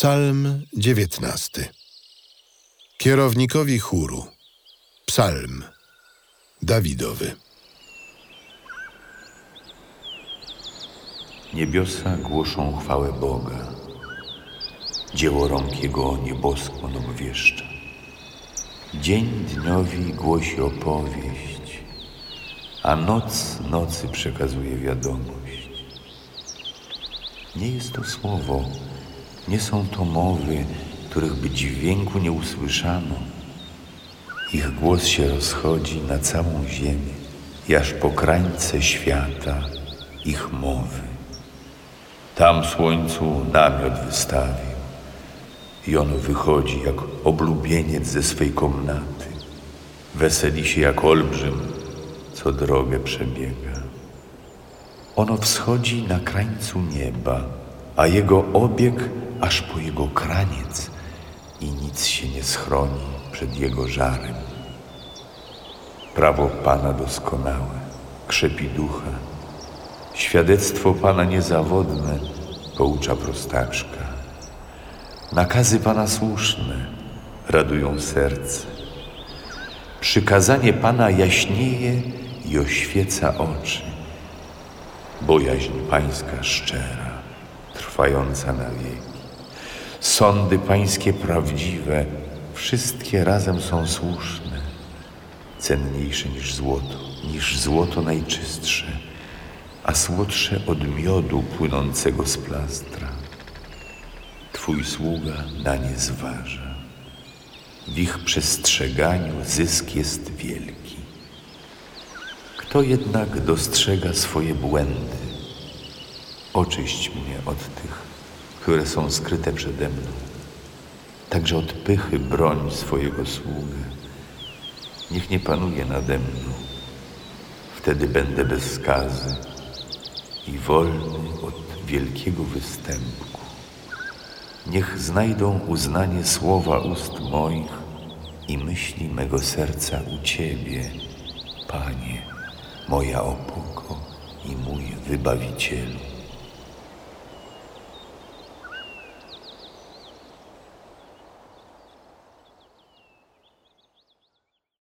Psalm dziewiętnasty. Kierownikowi chóru. Psalm Dawidowy. Niebiosa głoszą chwałę Boga. Dzieło rąk Jego nieboskłon obwieszcza. Dzień dniowi głosi opowieść, a noc nocy przekazuje wiadomość. Nie jest to słowo, nie są to mowy, których by dźwięku nie usłyszano. Ich głos się rozchodzi na całą ziemię, aż po krańce świata ich mowy. Tam słońcu namiot wystawił i ono wychodzi jak oblubieniec ze swej komnaty. Weseli się jak olbrzym, co drogę przebiega. Ono wschodzi na krańcu nieba, a jego obieg aż po jego kraniec i nic się nie schroni przed jego żarem. Prawo Pana doskonałe, krzepi ducha, świadectwo Pana niezawodne, poucza prostaczka. Nakazy Pana słuszne, radują serce. Przykazanie Pana jaśnieje i oświeca oczy. Bojaźń Pańska szczera, trwająca na wieki. Sądy Pańskie prawdziwe, wszystkie razem są słuszne, cenniejsze niż złoto, niż złoto najczystsze, a słodsze od miodu płynącego z plastra. Twój sługa na nie zważa. W ich przestrzeganiu zysk jest wielki. Kto jednak dostrzega swoje błędy, oczyść mnie od tych, które są skryte przede mną. Także od pychy broń swojego sługę. Niech nie panuje nade mną. Wtedy będę bez skazy i wolny od wielkiego występku. Niech znajdą uznanie słowa ust moich i myśli mego serca u Ciebie, Panie, moja opoko i mój Wybawicielu.